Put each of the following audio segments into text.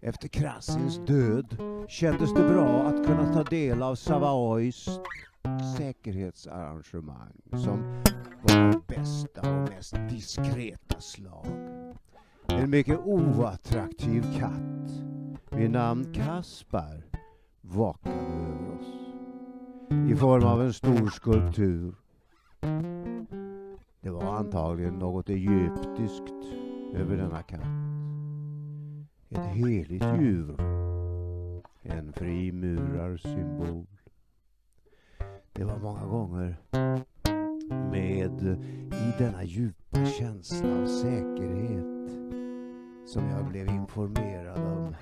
Efter Krasins död kändes det bra att kunna ta del av Savoys säkerhetsarrangemang som var av bästa och mest diskreta slag. En mycket oattraktiv katt vid namn Kaspar vakade över oss i form av en stor skulptur. Det var antagligen något egyptiskt över denna katt. Ett heligt djur. En frimurarsymbol. Det var många gånger med i denna djupa känsla av säkerhet som jag blev informerad om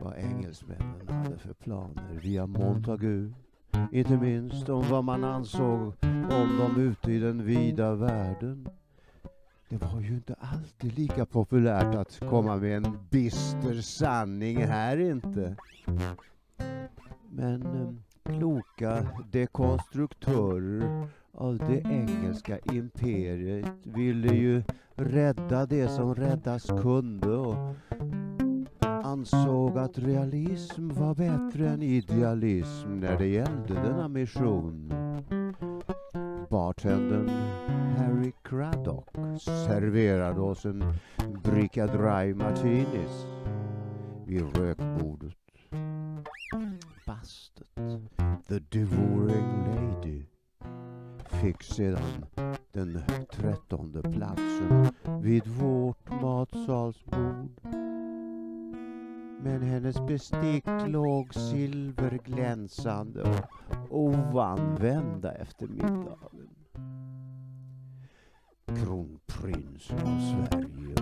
vad engelsmännen hade för planer via Montagu. Inte minst om vad man ansåg om dem ute i den vida världen. Det var ju inte alltid lika populärt att komma med en bister sanning här inte. Men eh, kloka dekonstruktörer av det engelska imperiet ville ju rädda det som räddas kunde och ansåg att realism var bättre än idealism när det gällde denna mission. Bartendern Harry Craddock serverade oss en bricka dry martinis vid rökbordet. Bastet, The Devouring Lady, fick sedan den trettonde platsen vid vårt matsalsbord. Men hennes bestick låg silverglänsande och oanvända efter middagen. Kronprinsen av Sverige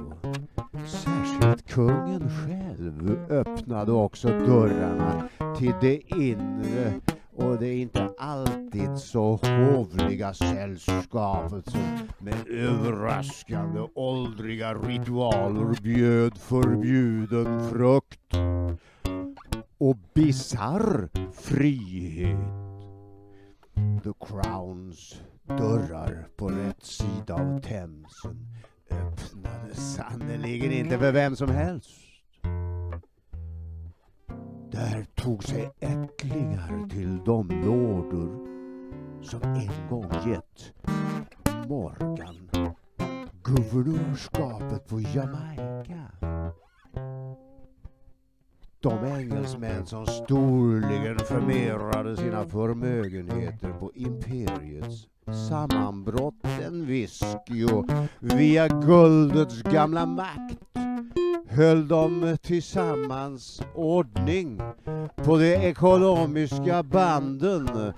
och särskilt kungen själv öppnade också dörrarna till det inre och det inte alltid så hovliga sällskapet som med överraskande åldriga ritualer bjöd förbjuden frukt och bisarr frihet. The Crowns dörrar på rätt sida av Themsen öppnades sannerligen inte för vem som helst. Där tog sig ättlingar till de lådor som en gång gett Morgan guvernörskapet på Jamaica. De engelsmän som storligen förmerade sina förmögenheter på imperiets sammanbrott, en whisky och via guldets gamla makt höll de tillsammans ordning på de ekonomiska banden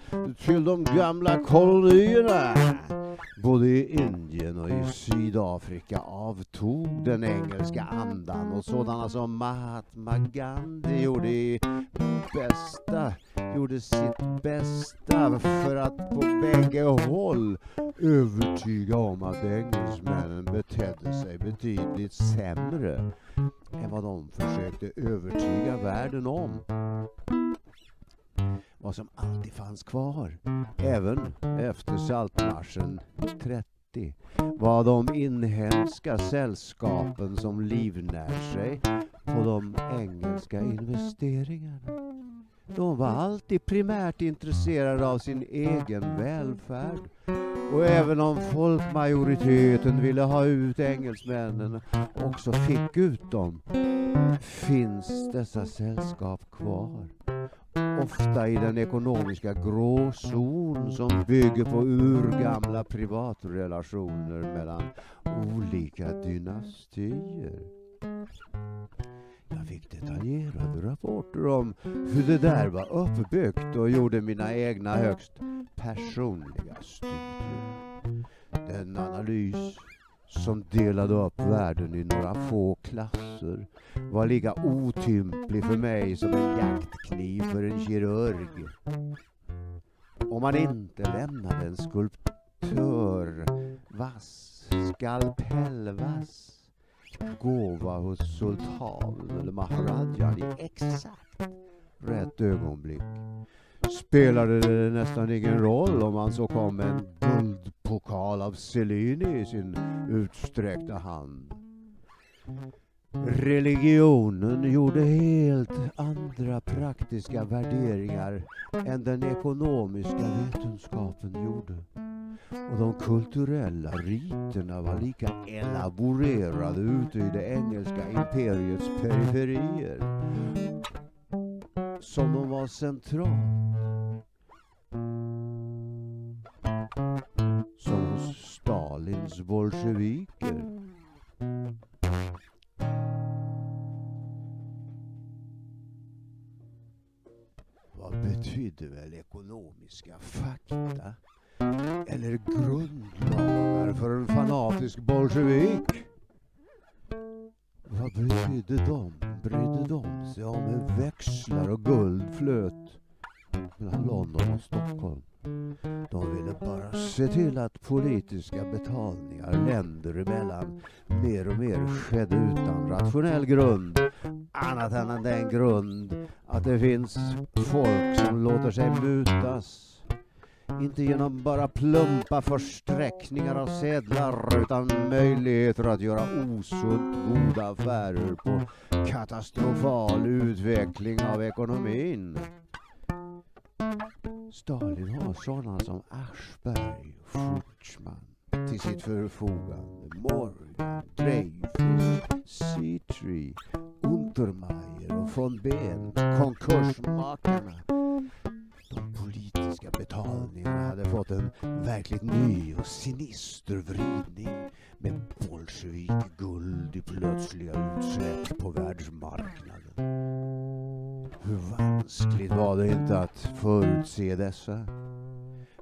till de gamla kolonierna. Både i Indien och i Sydafrika avtog den engelska andan och sådana som Mahatma Gandhi gjorde i bästa, gjorde sitt bästa för att på bägge håll övertyga om att engelsmännen betedde sig betydligt sämre än vad de försökte övertyga världen om. Vad som alltid fanns kvar, även efter saltmarschen 30, var de inhemska sällskapen som livnär sig på de engelska investeringarna. De var alltid primärt intresserade av sin egen välfärd. Och även om folkmajoriteten ville ha ut engelsmännen och också fick ut dem, finns dessa sällskap kvar. Ofta i den ekonomiska gråzon som bygger på urgamla privatrelationer mellan olika dynastier. Jag fick detaljerade rapporter om hur det där var uppbyggt och gjorde mina egna högst personliga studier. Den analys som delade upp världen i några få klasser var lika otymplig för mig som en jaktkniv för en kirurg. Om man inte lämnade en skulptör vass, skalpellvass gåva hos sultanen eller maharadjan i exakt rätt ögonblick spelade det nästan ingen roll om han så kom en guldpokal av Cellini i sin utsträckta hand. Religionen gjorde helt andra praktiska värderingar än den ekonomiska vetenskapen gjorde. Och de kulturella riterna var lika elaborerade ute i det engelska imperiets periferier som de var centralt. Bolsjeviker. Vad betydde väl ekonomiska fakta? Eller grundlagar för en fanatisk bolsjevik? Vad brydde de? Brydde de sig om hur växlar och guld flöt mellan London och Stockholm? De ville bara se till att politiska betalningar länder emellan mer och mer skedde utan rationell grund. Annat än den grund att det finns folk som låter sig mutas. Inte genom bara plumpa försträckningar av sedlar utan möjligheter att göra osunt goda affärer på katastrofal utveckling av ekonomin. Stalin har sådana som Aschberg och Schutzman till sitt förfogande. Morgan, Dreyfus, Seatree, Untermeier och von Behn, konkursmakarna. De politiska betalningarna hade fått en verkligt ny och sinister vridning med bolsjevik-guld i plötsliga utsläpp på världsmarknaden. Hur vanskligt var det inte att förutse dessa?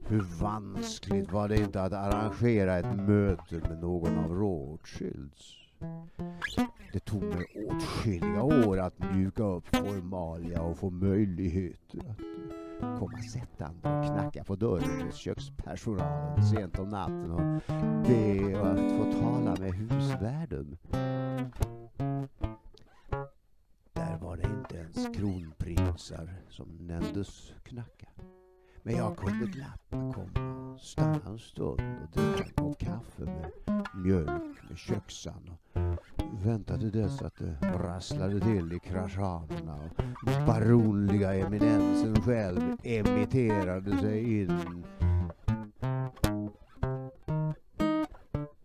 Hur vanskligt var det inte att arrangera ett möte med någon av Rothschilds? Det tog mig åtskilliga år att mjuka upp formalia och få möjligheter att komma sättande och knacka på dörren hos kökspersonalen sent om natten och be att få tala med husvärden. Kronprinsar som nämndes knacka. Men jag kunde glatt komma och stanna en stund och dricka en kopp kaffe med mjölk med köksan och vänta till dess att det rasslade till i kraschanerna och baronliga eminensen själv emitterade sig in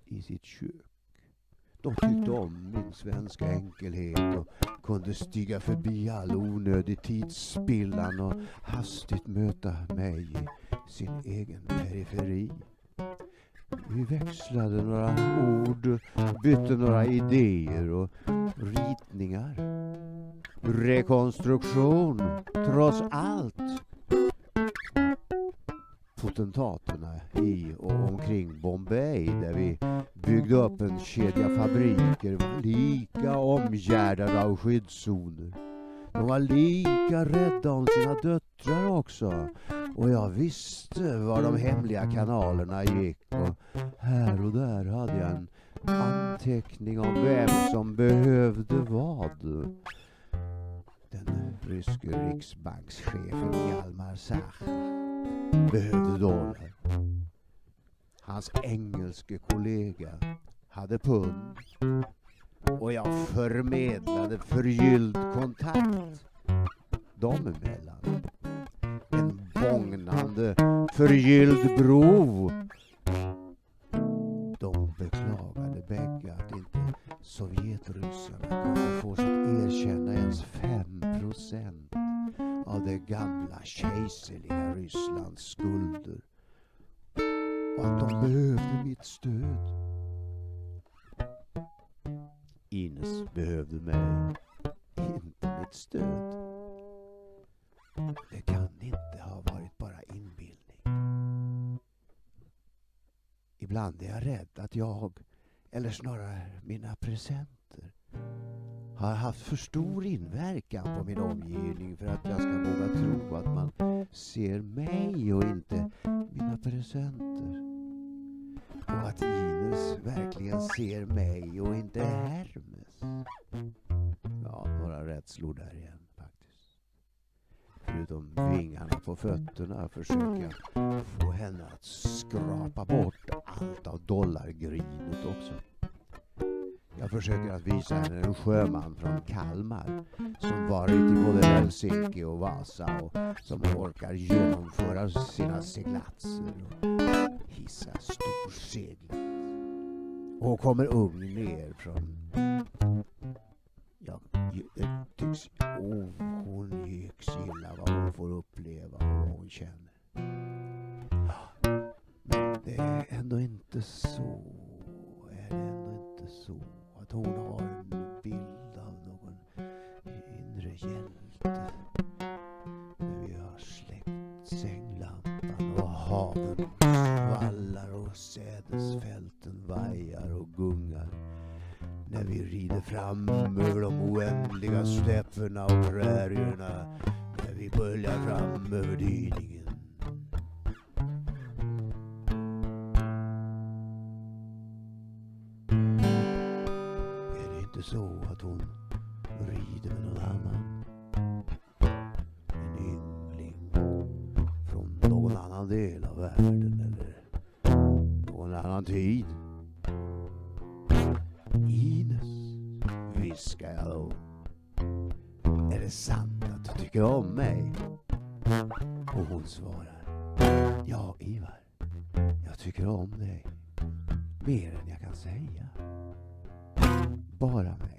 i sitt kök. De tyckte om min svenska enkelhet och kunde stiga förbi all onödig tidsspillan och hastigt möta mig i sin egen periferi. Vi växlade några ord, bytte några idéer och ritningar. Rekonstruktion, trots allt. Potentaterna i och omkring Bombay där vi byggde upp en kedja fabriker var lika omgärdade av skyddszoner. De var lika rädda om sina döttrar också. Och jag visste var de hemliga kanalerna gick och här och där hade jag en anteckning om vem som behövde vad. Den ryske riksbankschefen Hjalmar Sach behövde dollar. Hans engelske kollega hade pund och jag förmedlade förgylld kontakt dem emellan. En bågnande förgylld bro. Ibland är jag rädd att jag, eller snarare mina presenter, har haft för stor inverkan på min omgivning för att jag ska våga tro att man ser mig och inte mina presenter. Och att Ines verkligen ser mig och inte Hermes. Ja, några rädslor där igen faktiskt. Förutom vingarna på fötterna försöker jag få henne att skrapa bort allt av dollargrynet också. Jag försöker att visa henne en sjöman från Kalmar som varit i både Helsinki och Vasa och som orkar genomföra sina seglatser och hissa storseglet. Och kommer ung ner från... Ja, det tycks... Oh, ändå inte så. Annan del av världen eller någon annan tid? Ines, viskar jag då. Är det sant att du tycker om mig? Och hon svarar. Ja, Ivar. Jag tycker om dig. Mer än jag kan säga. Bara mig.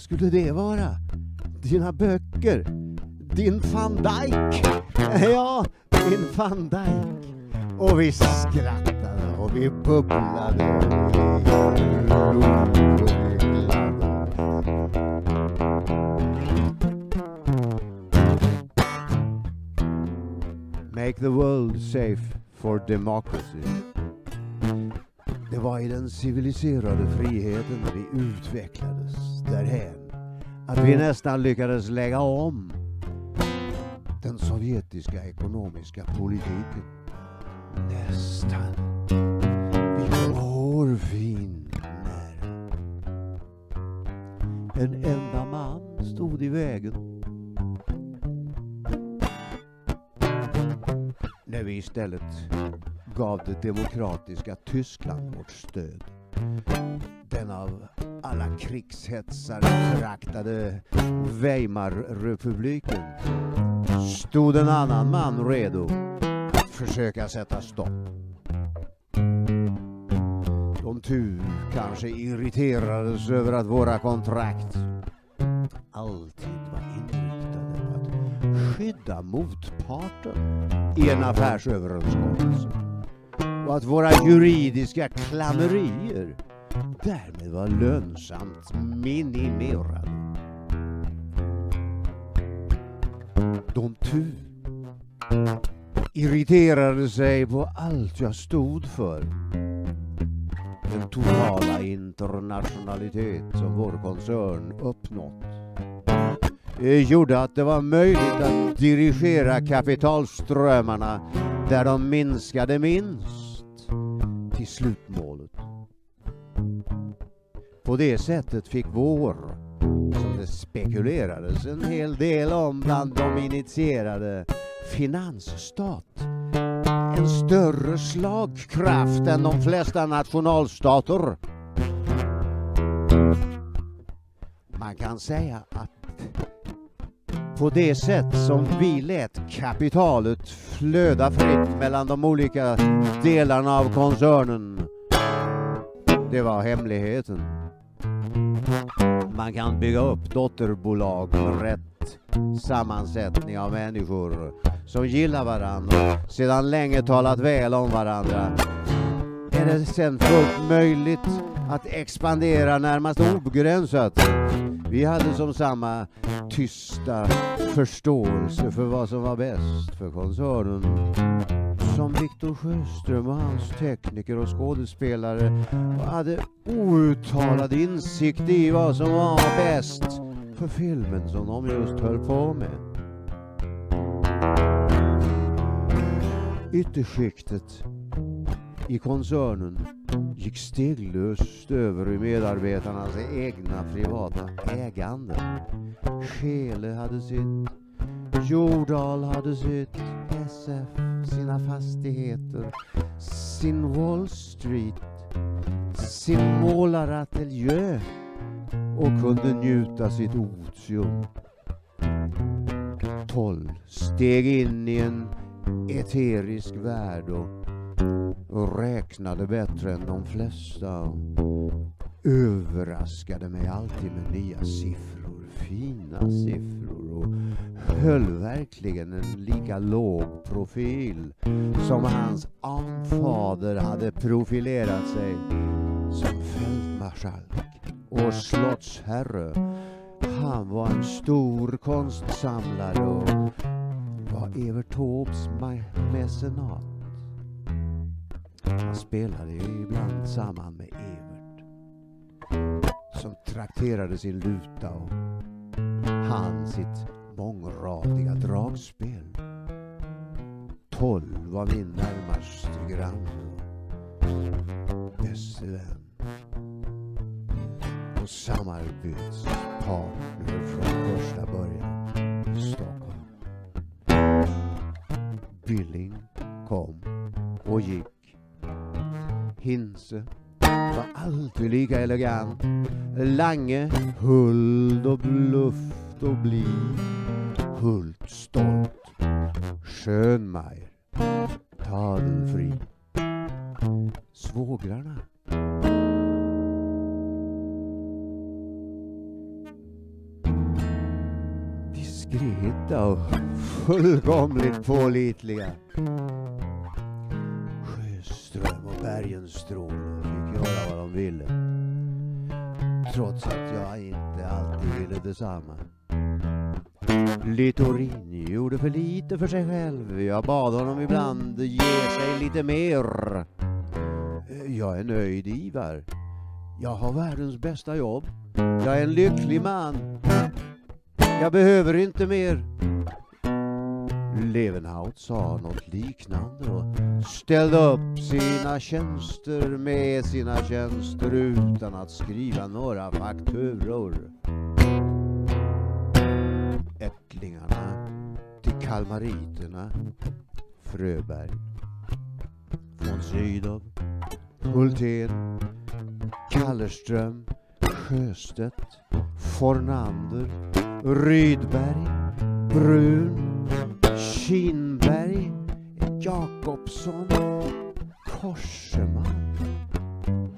Vad skulle det vara? Dina böcker. Din van Dijk. Ja, din van Dijk. Och vi skrattade och vi bubblade och vi log och vi glada. Make the world safe for democracy. Det var i den civiliserade friheten vi utvecklades därhän att vi nästan lyckades lägga om den sovjetiska ekonomiska politiken. Nästan. Vi kom hårfint nära. En enda man stod i vägen. När vi istället gav det demokratiska Tyskland vårt stöd. Den av alla krigshetsar föraktade Weimarrepubliken stod en annan man redo att försöka sätta stopp. De tur kanske irriterades över att våra kontrakt alltid var inriktade på att skydda motparten i en affärsöverenskommelse och att våra juridiska klammerier därmed var lönsamt minimerade. De tu irriterade sig på allt jag stod för. Den totala internationalitet som vår koncern uppnått eh, gjorde att det var möjligt att dirigera kapitalströmmarna där de minskade minst till slutmålet. På det sättet fick vår, som det spekulerades en hel del om bland de initierade, finansstat en större slagkraft än de flesta nationalstater. Man kan säga att på det sätt som vi lät kapitalet flöda fritt mellan de olika delarna av koncernen. Det var hemligheten. Man kan bygga upp dotterbolag med rätt sammansättning av människor som gillar varandra och sedan länge talat väl om varandra. Är det sen fullt möjligt att expandera närmast obegränsat? Vi hade som samma tysta förståelse för vad som var bäst för koncernen. Som Viktor Sjöström och hans tekniker och skådespelare hade outtalad insikt i vad som var bäst för filmen som de just höll på med. Ytterskiktet i koncernen gick steglöst över i medarbetarnas egna privata ägande. Skele hade sitt, Jordal hade sitt SF, sina fastigheter, sin Wall Street, sin målarateljö och kunde njuta sitt otium. Tolv steg in i en eterisk värld och och räknade bättre än de flesta och överraskade mig alltid med nya siffror, fina siffror och höll verkligen en lika låg profil som hans anfader hade profilerat sig som fältmarskalk och slottsherre. Han var en stor konstsamlare och var Evert Taubes mecenat. Han spelade ju ibland samman med Evert som trakterade sin luta och han sitt mångradiga dragspel. Tolv var min närmaste granne och bäste vän och samarbetspartner från första början i Stockholm. Billing kom och gick. Hinse var alltid lika elegant. Lange, huld och bluft och blid. Hult stolt. Schönmeier, tadelfri. Svågrarna diskreta och fullkomligt pålitliga. Ström och Bergenstråle fick göra vad de ville. Trots att jag inte alltid ville detsamma. Littorin gjorde för lite för sig själv. Jag bad honom ibland ge sig lite mer. Jag är nöjd, Ivar. Jag har världens bästa jobb. Jag är en lycklig man. Jag behöver inte mer. Levenhaut sa något liknande och ställde upp sina tjänster med sina tjänster utan att skriva några fakturor. Ättlingarna till kalmariterna Fröberg, von Sydow, Hultén, Kallerström, Sjöstedt, Fornander, Rydberg, Brun, Kinberg, Jakobsson, Korseman,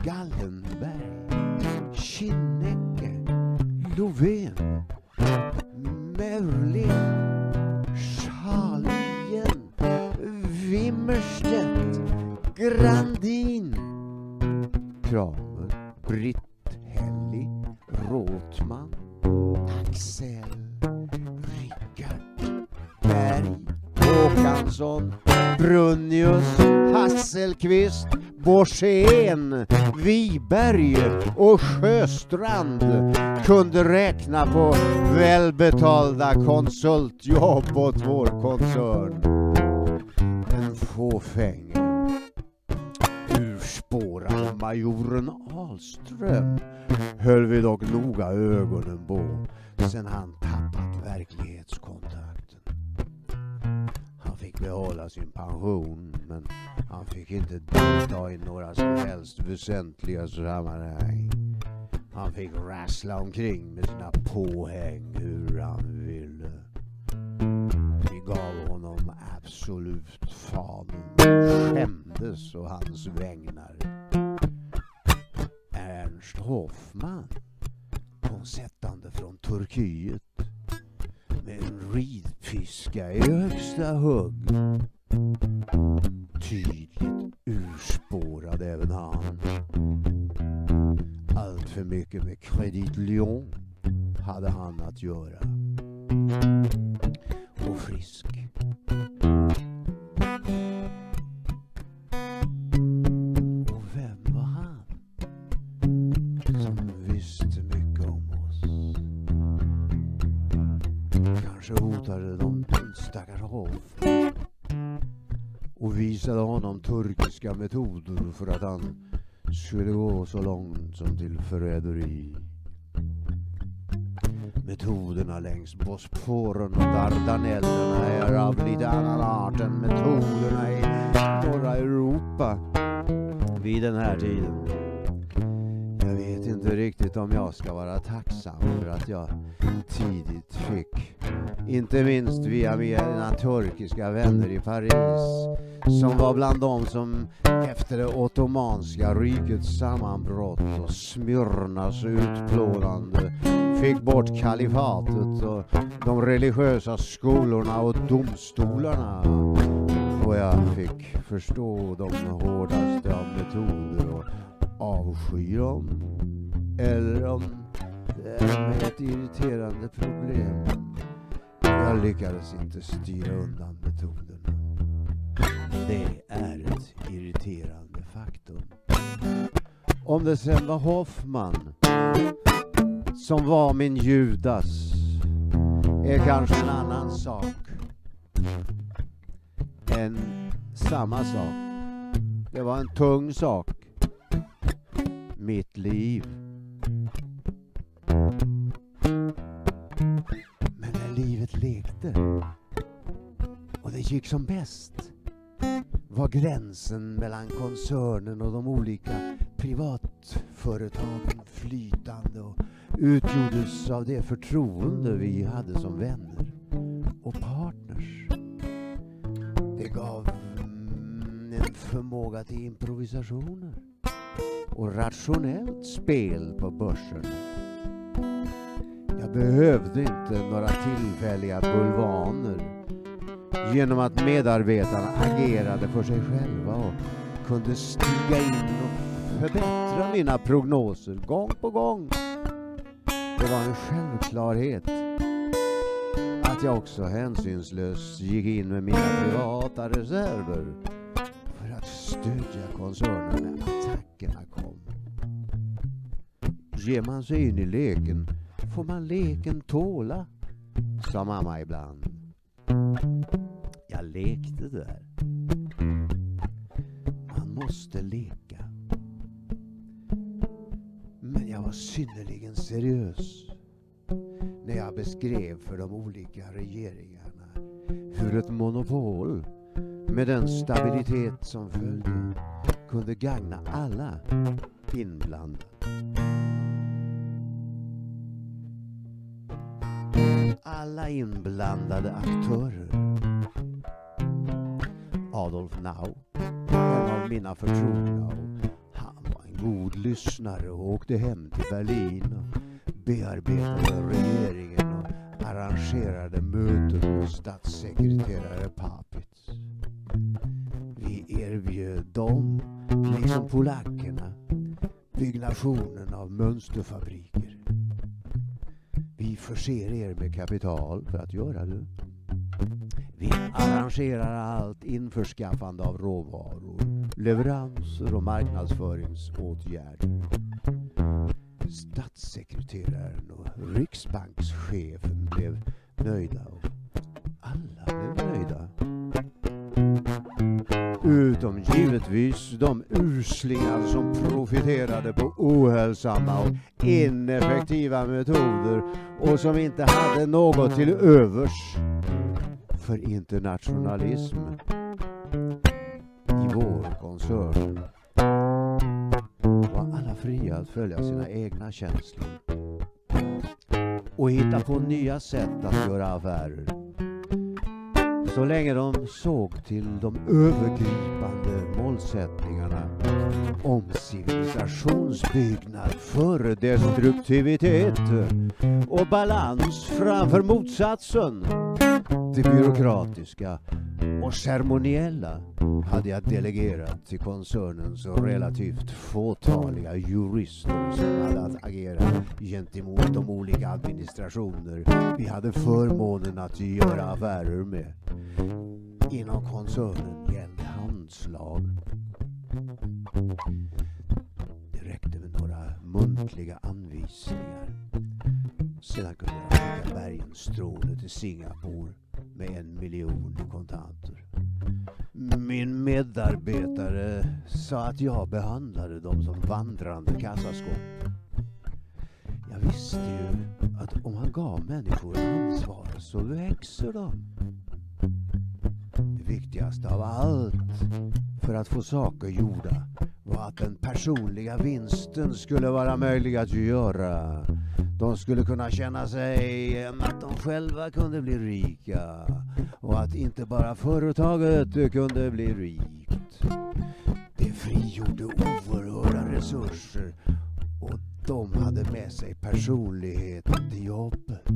Gallenberg, Kinnecke, Lovén, Merlin, Schalien, Wimmerstedt, Grandin, Kramer, Britt Håkansson, Brunnius, Hasselqvist, Borssén, Wiberg och Sjöstrand kunde räkna på välbetalda konsultjobb åt vår koncern. Den fåfänge urspårade majoren Ahlström höll vi dock noga ögonen på sen han tappat verklighetskontakten. Fick behålla sin pension men han fick inte delta i några som helst väsentliga sammanhang. Han fick rassla omkring med sina påhäng hur han ville. Vi gav honom absolut fanen. Skämdes å hans vägnar. Ernst Hoffman konsättande från Turkiet med en Fiska i högsta hugg. Tydligt urspårad även han. Allt för mycket med Credit Lyon hade han att göra. Och frisk. Och vem var han? Som Kanske hotade de stackars Hoff och visade honom turkiska metoder för att han skulle gå så långt som till förräderi. Metoderna längs Bosporen och Dardanellerna är av lite annan art än metoderna i norra Europa vid den här tiden. Jag vet inte riktigt om jag ska vara tacksam för att jag tidigt fick, inte minst via mina turkiska vänner i Paris, som var bland dem som efter det ottomanska rikets sammanbrott och Smyrnas utplånande fick bort kalifatet och de religiösa skolorna och domstolarna. Och jag fick förstå de hårdaste av metoder och avsky dem. Eller om det är ett irriterande problem. Jag lyckades inte styra undan metoderna. Det är ett irriterande faktum. Om det sen var Hoffman som var min Judas är kanske en annan sak än samma sak. Det var en tung sak. Mitt liv. Livet lekte och det gick som bäst var gränsen mellan koncernen och de olika privatföretagen flytande och utgjordes av det förtroende vi hade som vänner och partners. Det gav mm, en förmåga till improvisationer och rationellt spel på börsen. Jag behövde inte några tillfälliga bulvaner genom att medarbetarna agerade för sig själva och kunde stiga in och förbättra mina prognoser gång på gång. Det var en självklarhet att jag också hänsynslöst gick in med mina privata reserver för att stödja koncernen när attackerna kom. Ger man sig in i leken får man leken tåla, sa mamma ibland. Jag lekte där. Man måste leka. Men jag var synnerligen seriös när jag beskrev för de olika regeringarna hur ett monopol med den stabilitet som följde kunde gagna alla inblandade. Alla inblandade aktörer. Adolf Nau, en av mina förtrogna han var en god lyssnare och åkte hem till Berlin och bearbetade regeringen och arrangerade möten med statssekreterare Papitz. Vi erbjöd dem, liksom polackerna, byggnationen av mönsterfabriker. Vi förser er med kapital för att göra det. Vi arrangerar allt införskaffande av råvaror, leveranser och marknadsföringsåtgärder. Statssekreteraren och riksbankschefen blev nöjda och alla blev nöjda. Utom givetvis de uslingar som profiterade på ohälsamma och ineffektiva metoder och som inte hade något till övers för internationalism i vår koncern var alla fria att följa sina egna känslor och hitta på nya sätt att göra affärer. Så länge de såg till de övergripande målsättningarna om civilisationsbyggnad före destruktivitet och balans framför motsatsen. Det byråkratiska och ceremoniella hade jag delegerat till koncernens relativt fåtaliga jurister som hade att agera gentemot de olika administrationer vi hade förmånen att göra affärer med. Inom koncernen gällde handslag. Det räckte med några muntliga anvisningar. Sedan kunde jag skicka bergenstråle till Singapore med en miljon i kontanter. Min medarbetare sa att jag behandlade dem som vandrande kassaskåp. Jag visste ju att om man gav människor ansvar så växer de. Viktigast viktigaste av allt för att få saker gjorda var att den personliga vinsten skulle vara möjlig att göra. De skulle kunna känna sig att de själva kunde bli rika och att inte bara företaget kunde bli rikt. Det frigjorde oerhörda resurser och de hade med sig personligheten till jobbet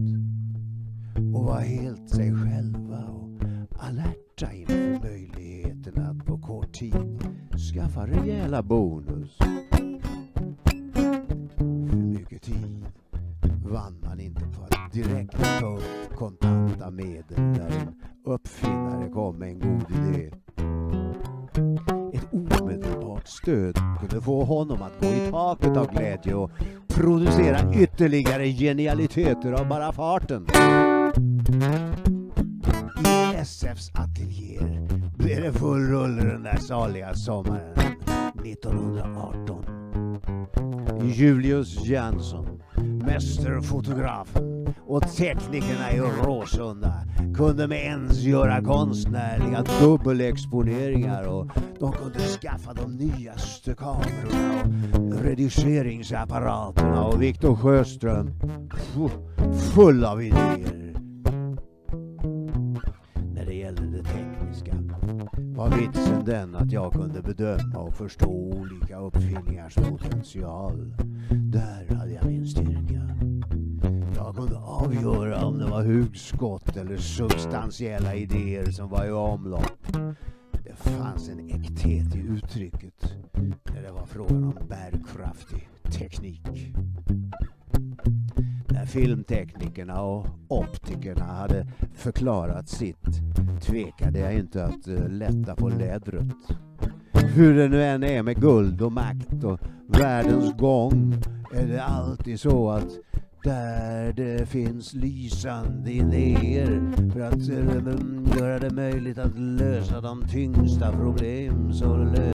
och var helt sig själva och borta inför möjligheten att på kort tid skaffa rejäla bonus. För mycket tid vann man inte på att direkt ta upp kontanta medel när en uppfinnare kom med en god idé. Ett omedelbart stöd kunde få honom att gå i taket av glädje och producera ytterligare genialiteter av bara farten. SFs ateljéer blev det full rulle den där saliga sommaren 1918. Julius Jansson, mästerfotografen och teknikerna i Råsunda kunde med ens göra konstnärliga dubbelexponeringar och de kunde skaffa de nyaste kamerorna och redigeringsapparaterna och Viktor Sjöström full av idéer. Det tekniska var vitsen den att jag kunde bedöma och förstå olika uppfinningars potential. Där hade jag min styrka. Jag kunde avgöra om det var hugskott eller substantiella idéer som var i omlopp. Det fanns en äkthet i uttrycket när det var frågan om bärkraftig teknik. När filmteknikerna och optikerna hade förklarat sitt tvekade jag inte att eh, lätta på lädret. Hur det nu än är med guld och makt och världens gång är det alltid så att där det finns lysande idéer för att eh, göra det möjligt att lösa de tyngsta problem så